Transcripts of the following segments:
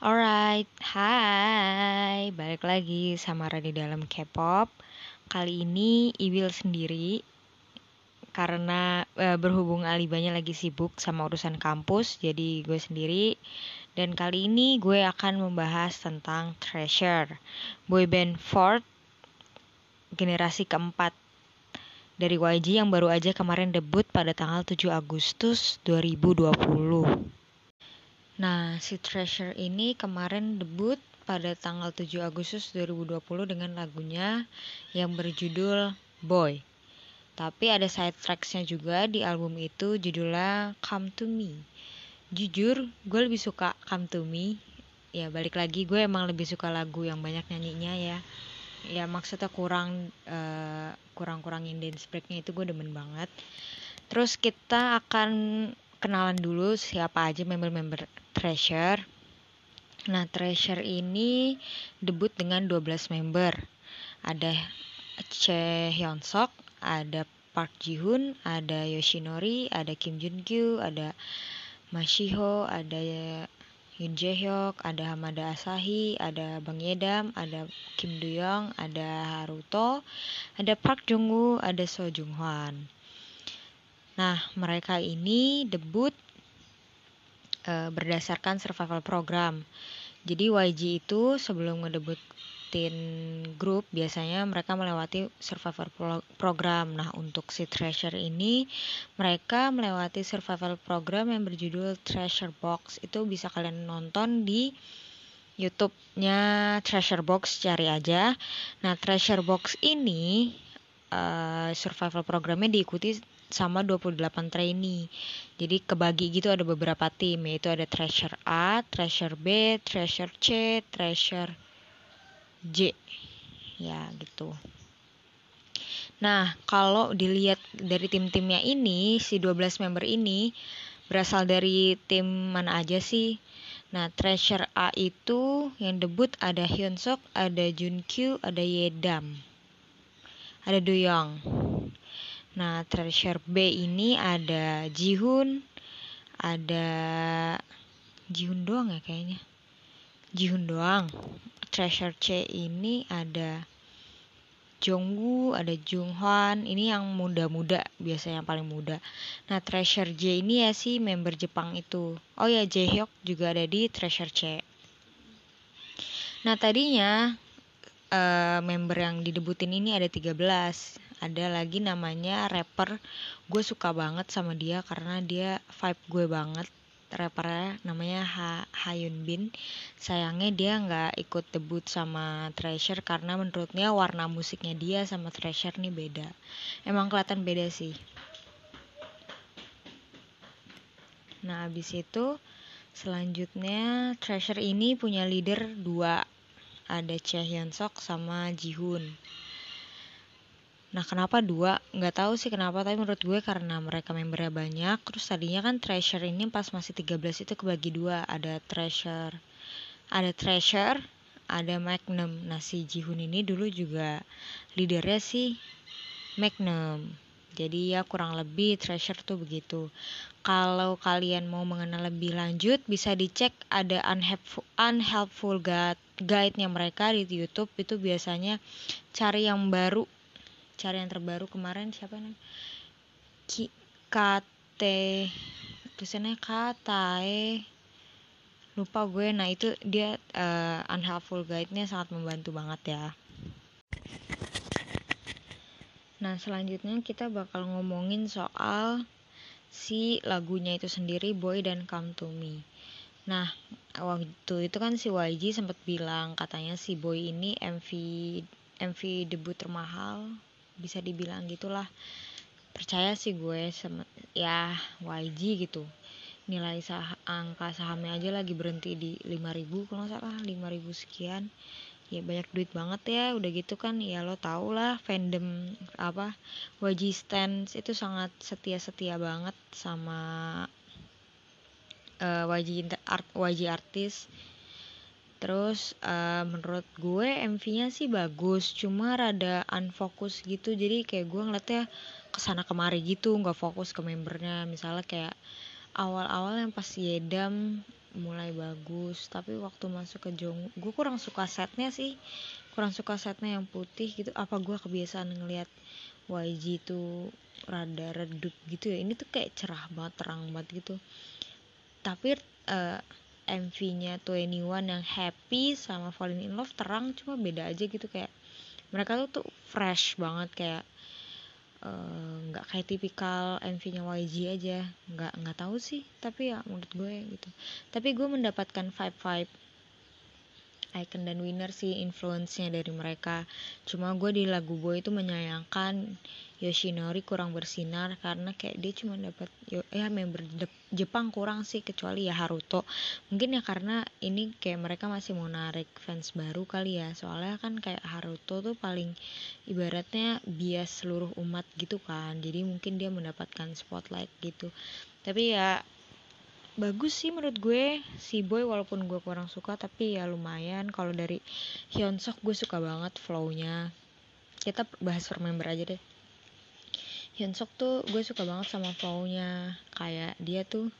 Alright, hai, balik lagi sama Radi dalam K-pop. Kali ini Ibil sendiri karena e, berhubung Alibanya lagi sibuk sama urusan kampus, jadi gue sendiri. Dan kali ini gue akan membahas tentang Treasure, boyband fourth generasi keempat dari YG yang baru aja kemarin debut pada tanggal 7 Agustus 2020. Nah, si Treasure ini kemarin debut pada tanggal 7 Agustus 2020 dengan lagunya yang berjudul Boy. Tapi ada side tracksnya juga di album itu judulnya Come To Me. Jujur, gue lebih suka Come To Me. Ya balik lagi gue emang lebih suka lagu yang banyak nyanyinya ya. Ya maksudnya kurang uh, kurang-kurangin dance breaknya itu gue demen banget. Terus kita akan kenalan dulu siapa aja member-member Treasure. Nah, Treasure ini debut dengan 12 member. Ada Che Hyun Sok, ada Park Ji Hoon, ada Yoshinori, ada Kim Jun Kyu, ada Mashiho, ada Yoon Jae Hyuk, ada Hamada Asahi, ada Bang Yedam, ada Kim Do Young, ada Haruto, ada Park Jung Woo, ada So Jung Hwan. Nah, mereka ini debut uh, berdasarkan survival program. Jadi YG itu sebelum ngedebutin grup biasanya mereka melewati survival pro program. Nah, untuk si Treasure ini mereka melewati survival program yang berjudul Treasure Box. Itu bisa kalian nonton di YouTube-nya Treasure Box cari aja. Nah, Treasure Box ini uh, survival programnya diikuti sama 28 trainee. Jadi kebagi gitu ada beberapa tim yaitu ada treasure A, treasure B, treasure C, treasure J. Ya, gitu. Nah, kalau dilihat dari tim-timnya ini, si 12 member ini berasal dari tim mana aja sih? Nah, Treasure A itu yang debut ada Hyunsuk, ada Junkyu, ada Yedam. Ada Doyoung. Nah, treasure B ini ada Jihun, ada Jihun doang ya kayaknya. Jihun doang. Treasure C ini ada Jongwoo, ada Junghwan, ini yang muda-muda, biasanya yang paling muda. Nah, Treasure J ini ya sih member Jepang itu. Oh ya, Jaehyuk juga ada di Treasure C. Nah, tadinya uh, member yang didebutin ini ada 13 ada lagi namanya rapper. Gue suka banget sama dia karena dia vibe gue banget. Rappernya namanya ha Hayun Bin. Sayangnya dia nggak ikut debut sama Treasure karena menurutnya warna musiknya dia sama Treasure nih beda. Emang kelihatan beda sih. Nah abis itu selanjutnya Treasure ini punya leader dua. Ada Cha Hyun Sok sama Jihoon Nah kenapa dua? Nggak tahu sih kenapa tapi menurut gue karena mereka membernya banyak. Terus tadinya kan treasure ini pas masih 13 itu kebagi dua. Ada treasure, ada treasure, ada magnum. Nah si Jihun ini dulu juga leadernya sih magnum. Jadi ya kurang lebih treasure tuh begitu. Kalau kalian mau mengenal lebih lanjut bisa dicek ada unhelpful, unhelpful guide guide-nya mereka di YouTube itu biasanya cari yang baru cari yang terbaru kemarin siapa nih Ki Kate tulisannya Katae. Lupa gue. Nah itu dia uh, unhelpful guide-nya sangat membantu banget ya. Nah selanjutnya kita bakal ngomongin soal si lagunya itu sendiri Boy dan Come to Me. Nah waktu itu kan si YG sempat bilang katanya si Boy ini MV MV debut termahal bisa dibilang gitulah. Percaya sih gue sama ya YG gitu. Nilai sah angka sahamnya aja lagi berhenti di 5000 kalau nggak salah 5000 sekian. Ya banyak duit banget ya udah gitu kan ya lo tau lah fandom apa YG stands itu sangat setia-setia banget sama uh, YG art YG artis Terus uh, menurut gue MV-nya sih bagus, cuma rada unfokus gitu. Jadi kayak gue ngeliatnya ke sana kemari gitu, nggak fokus ke membernya. Misalnya kayak awal-awal yang pas Yedam mulai bagus tapi waktu masuk ke Jong gue kurang suka setnya sih kurang suka setnya yang putih gitu apa gue kebiasaan ngelihat YG itu rada redup gitu ya ini tuh kayak cerah banget terang banget gitu tapi uh, MV-nya 21 yang happy sama Falling in Love terang cuma beda aja gitu kayak mereka tuh tuh fresh banget kayak eh, nggak uh, kayak tipikal MV-nya YG aja. Nggak nggak tahu sih tapi ya menurut gue gitu. Tapi gue mendapatkan vibe vibe Icon dan Winner sih influence-nya dari mereka. Cuma gue di lagu Boy itu menyayangkan Yoshinori kurang bersinar karena kayak dia cuma dapat ya member Jepang kurang sih kecuali ya Haruto. Mungkin ya karena ini kayak mereka masih mau narik fans baru kali ya. Soalnya kan kayak Haruto tuh paling ibaratnya bias seluruh umat gitu kan. Jadi mungkin dia mendapatkan spotlight gitu. Tapi ya bagus sih menurut gue si boy walaupun gue kurang suka tapi ya lumayan. Kalau dari Hyunsuk gue suka banget flownya. Kita bahas per member aja deh. Hyunsuk tuh gue suka banget sama flownya. Kayak dia tuh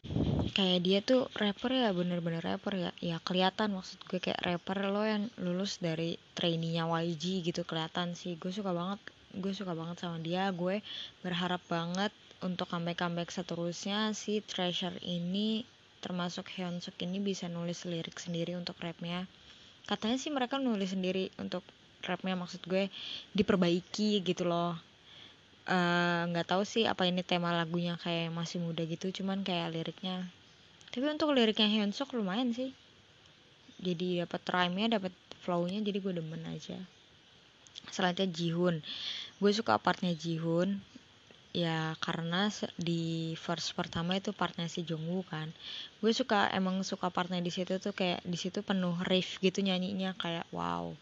kayak dia tuh rapper ya bener-bener rapper ya. Ya kelihatan maksud gue kayak rapper lo yang lulus dari trainee YG gitu kelihatan sih. Gue suka banget gue suka banget sama dia. Gue berharap banget untuk comeback-comeback seterusnya si Treasure ini termasuk Hyunsuk ini bisa nulis lirik sendiri untuk rapnya. Katanya sih mereka nulis sendiri untuk rapnya maksud gue diperbaiki gitu loh. Eh, nggak uh, tahu sih apa ini tema lagunya kayak masih muda gitu cuman kayak liriknya. Tapi untuk liriknya Hyunsuk lumayan sih. Jadi dapat rhyme-nya dapat flow-nya jadi gue demen aja. Selanjutnya Jihun gue suka partnya Jihun ya karena di first pertama itu partnya si Jungwoo kan. Gue suka emang suka partnya di situ tuh kayak di situ penuh riff gitu nyanyinya kayak wow.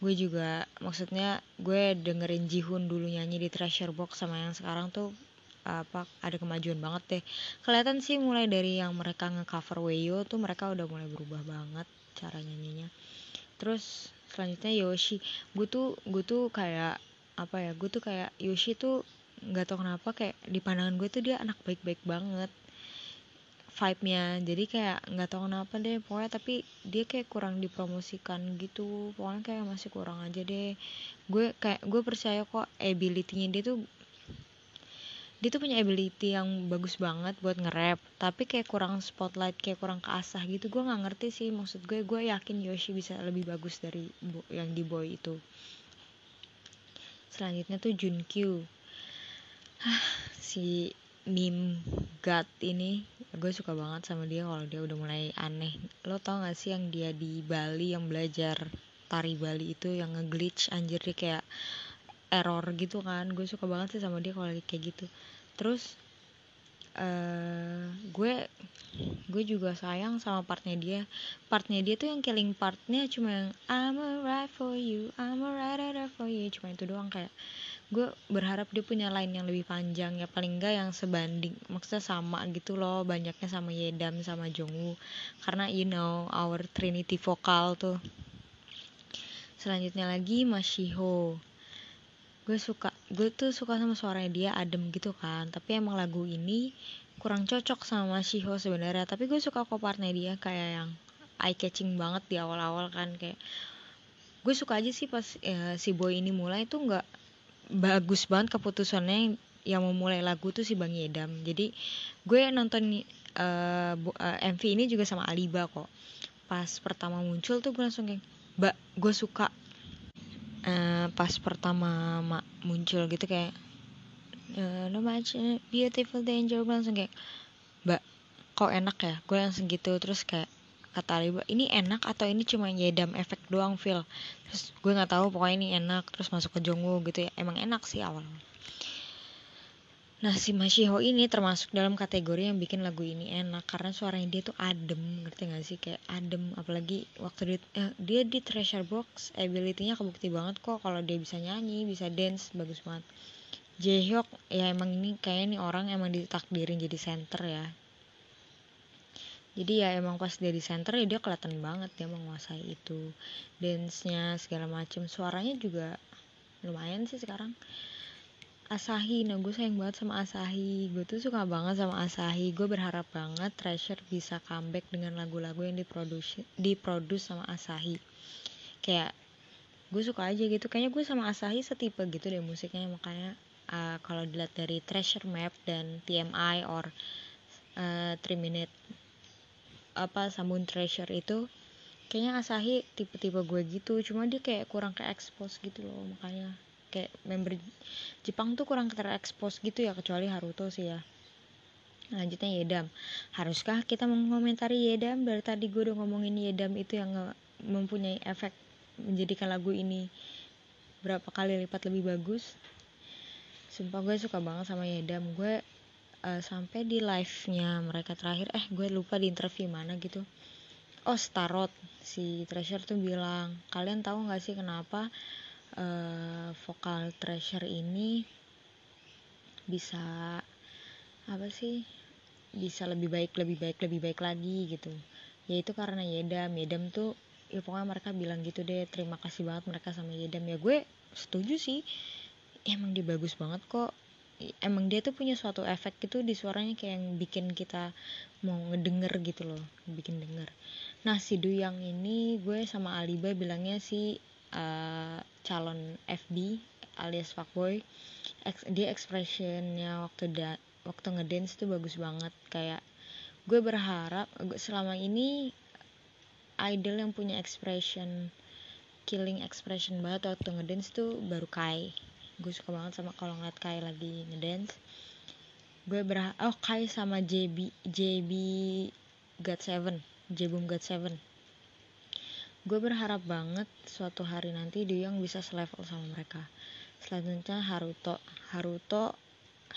Gue juga maksudnya gue dengerin Jihun dulu nyanyi di Treasure Box sama yang sekarang tuh apa ada kemajuan banget deh. Kelihatan sih mulai dari yang mereka ngecover Weyo tuh mereka udah mulai berubah banget cara nyanyinya. Terus selanjutnya Yoshi. Gue tuh gue tuh kayak apa ya gue tuh kayak Yoshi tuh nggak tau kenapa kayak di pandangan gue tuh dia anak baik-baik banget vibe-nya. Jadi kayak nggak tau kenapa deh pokoknya tapi dia kayak kurang dipromosikan gitu. Pokoknya kayak masih kurang aja deh. Gue kayak gue percaya kok ability-nya dia tuh dia tuh punya ability yang bagus banget buat nge-rap. Tapi kayak kurang spotlight kayak kurang keasah gitu gue nggak ngerti sih. Maksud gue gue yakin Yoshi bisa lebih bagus dari yang di boy itu. Selanjutnya tuh Junkyu si meme God ini gue suka banget sama dia kalau dia udah mulai aneh. Lo tau gak sih yang dia di Bali yang belajar tari Bali itu yang ngeglitch anjir dia kayak error gitu kan. Gue suka banget sih sama dia kalau kayak gitu. Terus uh, gue gue juga sayang sama partnya dia. Partnya dia tuh yang killing partnya cuma yang I'm a ride for you I'm a ride for you. Cuma itu doang kayak gue berharap dia punya line yang lebih panjang ya paling enggak yang sebanding maksudnya sama gitu loh banyaknya sama Yedam sama Jongwoo. Karena you know our trinity vokal tuh. Selanjutnya lagi Mashiho gue suka gue tuh suka sama suaranya dia adem gitu kan tapi emang lagu ini kurang cocok sama Mashiho sebenarnya. Tapi gue suka kok partnya dia kayak yang eye catching banget di awal-awal kan kayak gue suka aja sih pas ya, si boy ini mulai tuh nggak bagus banget keputusannya yang memulai lagu tuh si Bang Yedam. Jadi gue nonton uh, uh, MV ini juga sama Aliba kok. Pas pertama muncul tuh gue langsung kayak mbak gue suka. Uh, pas pertama ma muncul gitu kayak no much beautiful danger. Gue langsung kayak mbak kok enak ya? Gue langsung gitu terus kayak kata Aliba ini enak atau ini cuma yedam efek doang feel terus gue nggak tahu pokoknya ini enak terus masuk ke Jongwoo gitu ya. Emang enak sih awal Nah si Mashiho ini termasuk dalam kategori yang bikin lagu ini enak karena suaranya dia tuh adem ngerti gak sih? Kayak adem apalagi waktu dia eh, dia di treasure box ability-nya kebukti banget kok kalau dia bisa nyanyi bisa dance bagus banget. Jaehyuk ya emang ini kayak ini orang emang ditakdirin jadi center ya jadi ya emang pas dia di center ya dia kelihatan banget dia menguasai itu dance nya segala macam suaranya juga lumayan sih sekarang. Asahi nah gue sayang banget sama Asahi. Gue tuh suka banget sama Asahi. Gue berharap banget Treasure bisa comeback dengan lagu-lagu yang diproduksi diproduce sama Asahi. Kayak gue suka aja gitu. Kayaknya gue sama Asahi setipe gitu deh musiknya. Makanya uh, kalau dilihat dari Treasure Map dan TMI or uh, 3 Minute apa Sambun Treasure itu kayaknya Asahi tipe-tipe gue gitu. Cuma dia kayak kurang ke expose gitu loh makanya. Kayak member Jepang tuh kurang terekspos gitu ya kecuali Haruto sih ya. Lanjutnya Yedam. Haruskah kita mengomentari Yedam? Dari tadi gue udah ngomongin Yedam itu yang mempunyai efek menjadikan lagu ini berapa kali lipat lebih bagus. Sumpah gue suka banget sama Yedam. Gue uh, sampai di live nya mereka terakhir eh gue lupa di interview mana gitu. Oh Starot si Treasure tuh bilang kalian tahu nggak sih kenapa uh, vokal treasure ini bisa apa sih bisa lebih baik lebih baik lebih baik lagi gitu? Yaitu karena Yedam. Yedam tuh ya pokoknya mereka bilang gitu deh terima kasih banget mereka sama Yedam. Ya gue setuju sih. Emang dia bagus banget kok emang dia tuh punya suatu efek gitu di suaranya kayak yang bikin kita mau ngedenger gitu loh bikin denger. Nah si Duyang ini gue sama Aliba bilangnya sih uh, calon FB alias fuckboy. Dia expressionnya waktu da waktu ngedance tuh bagus banget. Kayak gue berharap selama ini idol yang punya expression killing expression banget waktu ngedance tuh baru Kai gue suka banget sama kalau ngeliat Kai lagi ngedance. Gue berharap oh Kai sama JB JB God Seven Jebum God Seven. Gue berharap banget suatu hari nanti yang bisa selevel sama mereka. Selanjutnya Haruto. Haruto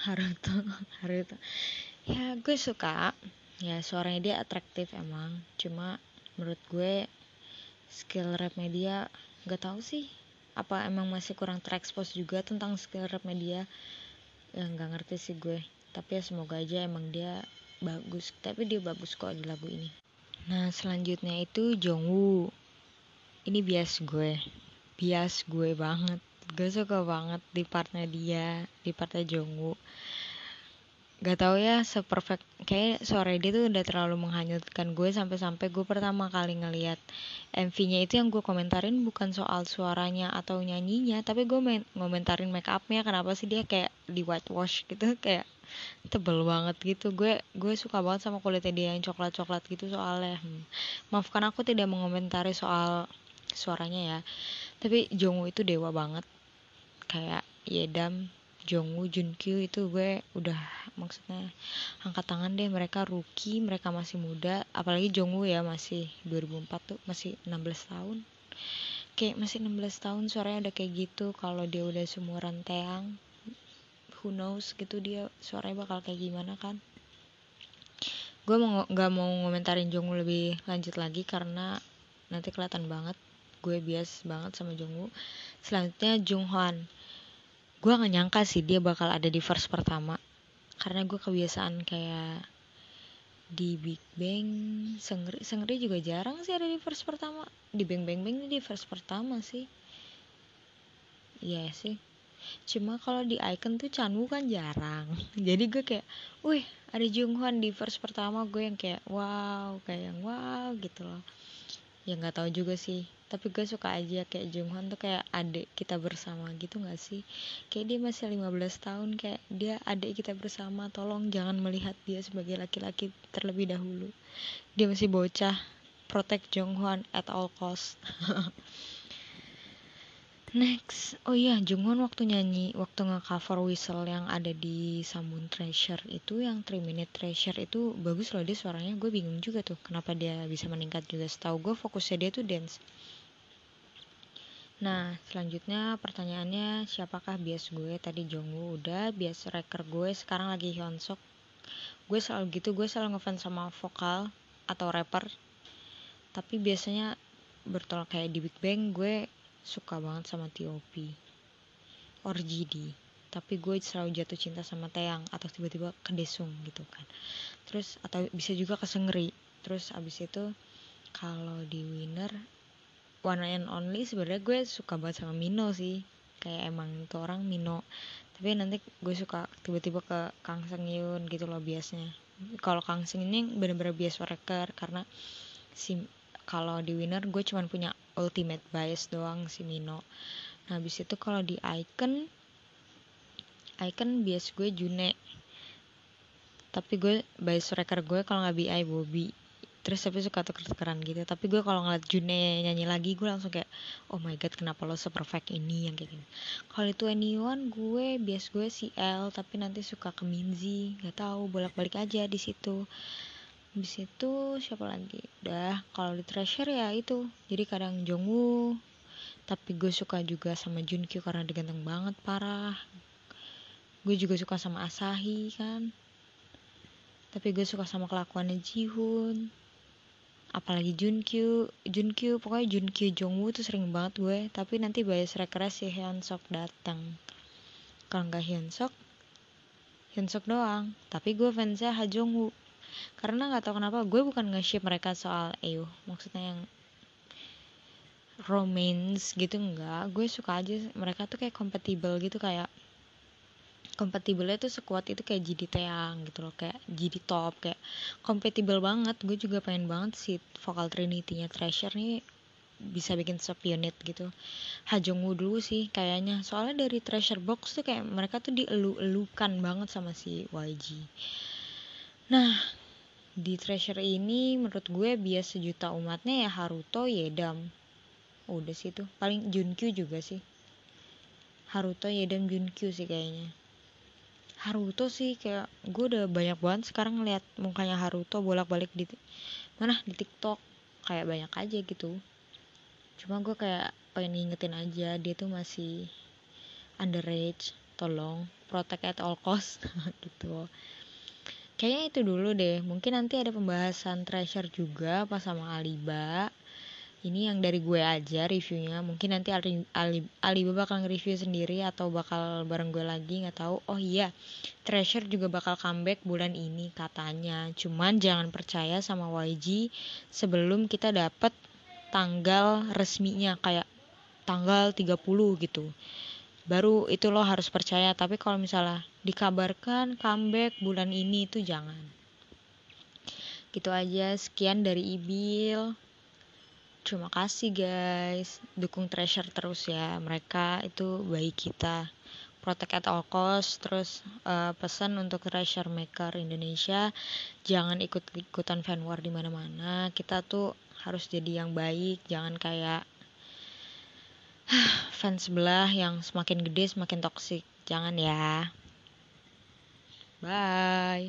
Haruto Haruto. Ya gue suka. Ya suaranya dia atraktif emang. Cuma menurut gue skill rap media gak tau sih apa emang masih kurang terekspos juga tentang skill media? Yang gak ngerti sih gue. Tapi ya semoga aja emang dia bagus. Tapi dia bagus kok di lagu ini. Nah selanjutnya itu Jongwoo. Ini bias gue. Bias gue banget. Gue suka banget di partnya dia di partnya Jongwoo gak tau ya seperfect kayak sore dia tuh udah terlalu menghanyutkan gue sampai-sampai gue pertama kali ngeliat MV-nya itu yang gue komentarin bukan soal suaranya atau nyanyinya tapi gue main ngomentarin make upnya kenapa sih dia kayak di whitewash gitu kayak tebel banget gitu. Gue gue suka banget sama kulitnya dia yang coklat coklat gitu soalnya. Hmm. maafkan aku tidak mengomentari soal suaranya ya. Tapi Jongwoo itu dewa banget. Kayak Yedam Jongwoo Junkyu itu gue udah maksudnya angkat tangan deh mereka rookie mereka masih muda apalagi Jongwoo ya masih 2004 tuh masih 16 tahun. Kayak masih 16 tahun suaranya udah kayak gitu kalau dia udah seumuran Teang who knows gitu dia suaranya bakal kayak gimana kan. Gue mau nggak mau ngomentarin Jongwoo lebih lanjut lagi karena nanti kelihatan banget gue bias banget sama Jungwoo. Selanjutnya Junghoan gue gak nyangka sih dia bakal ada di verse pertama. Karena gue kebiasaan kayak di Big Bang Sengri Sengri juga jarang sih ada di verse pertama. Di Bang Bang Bang di verse pertama sih. Iya sih. Cuma kalau di icon tuh Chanwoo kan jarang. Jadi gue kayak wih ada Junghoan di verse pertama. Gue yang kayak wow kayak yang wow gitu loh ya nggak tahu juga sih. Tapi gue suka aja kayak Junghoon tuh kayak adik kita bersama gitu gak sih? Kayak dia masih 15 tahun kayak dia adik kita bersama. Tolong jangan melihat dia sebagai laki-laki terlebih dahulu. Dia masih bocah. Protect Junghoon at all cost Next, oh iya Jungwon waktu nyanyi, waktu nge-cover Whistle yang ada di Sambun Treasure itu, yang 3 Minute Treasure itu bagus loh dia suaranya. Gue bingung juga tuh kenapa dia bisa meningkat juga. Setahu gue fokusnya dia tuh dance. Nah, selanjutnya pertanyaannya siapakah bias gue? Tadi Jongwoo udah, bias reker gue sekarang lagi Hyunsuk. Gue selalu gitu, gue selalu ngefans sama vokal atau rapper. Tapi biasanya bertolak kayak di Big Bang gue suka banget sama T.O.P or GD tapi gue selalu jatuh cinta sama Teang atau tiba-tiba ke Desung gitu kan. Terus atau bisa juga ke Sengri. Terus abis itu kalau di winner one and only sebenarnya gue suka banget sama Mino sih. Kayak emang itu orang Mino. Tapi nanti gue suka tiba-tiba ke Kang Sengyun gitu loh biasanya kalau Kang Seng ini bener-bener bias wrecker karena si kalau di winner gue cuman punya ultimate bias doang si Mino. Nah habis itu kalau di icon icon bias gue June. Tapi gue bias wrecker gue kalau nggak BI Bobby. Terus tapi suka tuker-tukeran gitu. Tapi gue kalau ngeliat June nyanyi lagi gue langsung kayak oh my god kenapa lo seperfect ini? Yang kayak gini. Kalau itu anyone gue bias gue si L tapi nanti suka ke Minzy. Nggak tahu bolak-balik aja di situ di situ siapa lagi? Udah kalau di treasure ya itu. Jadi kadang Jongwoo. Tapi gue suka juga sama Junkyu karena dia ganteng banget parah. Gue juga suka sama Asahi kan. Tapi gue suka sama kelakuannya Jihoon. Apalagi Junkyu. Junkyu pokoknya Junkyu Jongwoo tuh sering banget gue. Tapi nanti bias rekres si Hyunsuk datang kalau nggak Hyunsuk Hyunsuk doang. Tapi gue fansnya Ha Jongwoo karena nggak tahu kenapa gue bukan nge-ship mereka soal Eyo maksudnya yang romance gitu enggak gue suka aja mereka tuh kayak compatible gitu kayak kompatibelnya tuh sekuat itu kayak jadi Teang gitu loh kayak jadi top kayak kompatibel banget. Gue juga pengen banget sih vokal Trinity-nya Treasure nih bisa bikin subunit gitu. Hajongwoo dulu sih kayaknya. Soalnya dari Treasure Box tuh kayak mereka tuh dielu-elukan banget sama si YG nah di Treasure ini menurut gue bias sejuta umatnya ya Haruto Yedam. Udah sih tuh paling Junkyu juga sih. Haruto Yedam Junkyu sih kayaknya. Haruto sih kayak gue udah banyak banget sekarang ngeliat mukanya Haruto bolak-balik di mana? Di TikTok. Kayak banyak aja gitu. Cuma gue kayak pengen ngingetin aja dia tuh masih underage. Tolong protect at all cost. Gitu kayaknya itu dulu deh. Mungkin nanti ada pembahasan treasure juga pas sama Aliba. Ini yang dari gue aja reviewnya. Mungkin nanti Ali, Ali, Alibaba bakal nge-review sendiri atau bakal bareng gue lagi nggak tahu. Oh iya Treasure juga bakal comeback bulan ini katanya. Cuman jangan percaya sama YG sebelum kita dapet tanggal resminya kayak tanggal 30 gitu baru itu lo harus percaya tapi kalau misalnya dikabarkan comeback bulan ini itu jangan gitu aja sekian dari Ibil Terima kasih guys, dukung Treasure terus ya. Mereka itu baik kita. Protect at all cost. Terus uh, pesan untuk Treasure Maker Indonesia, jangan ikut-ikutan fan war di mana-mana. Kita tuh harus jadi yang baik, jangan kayak fans sebelah yang semakin gede semakin toksik. Jangan ya. Bye.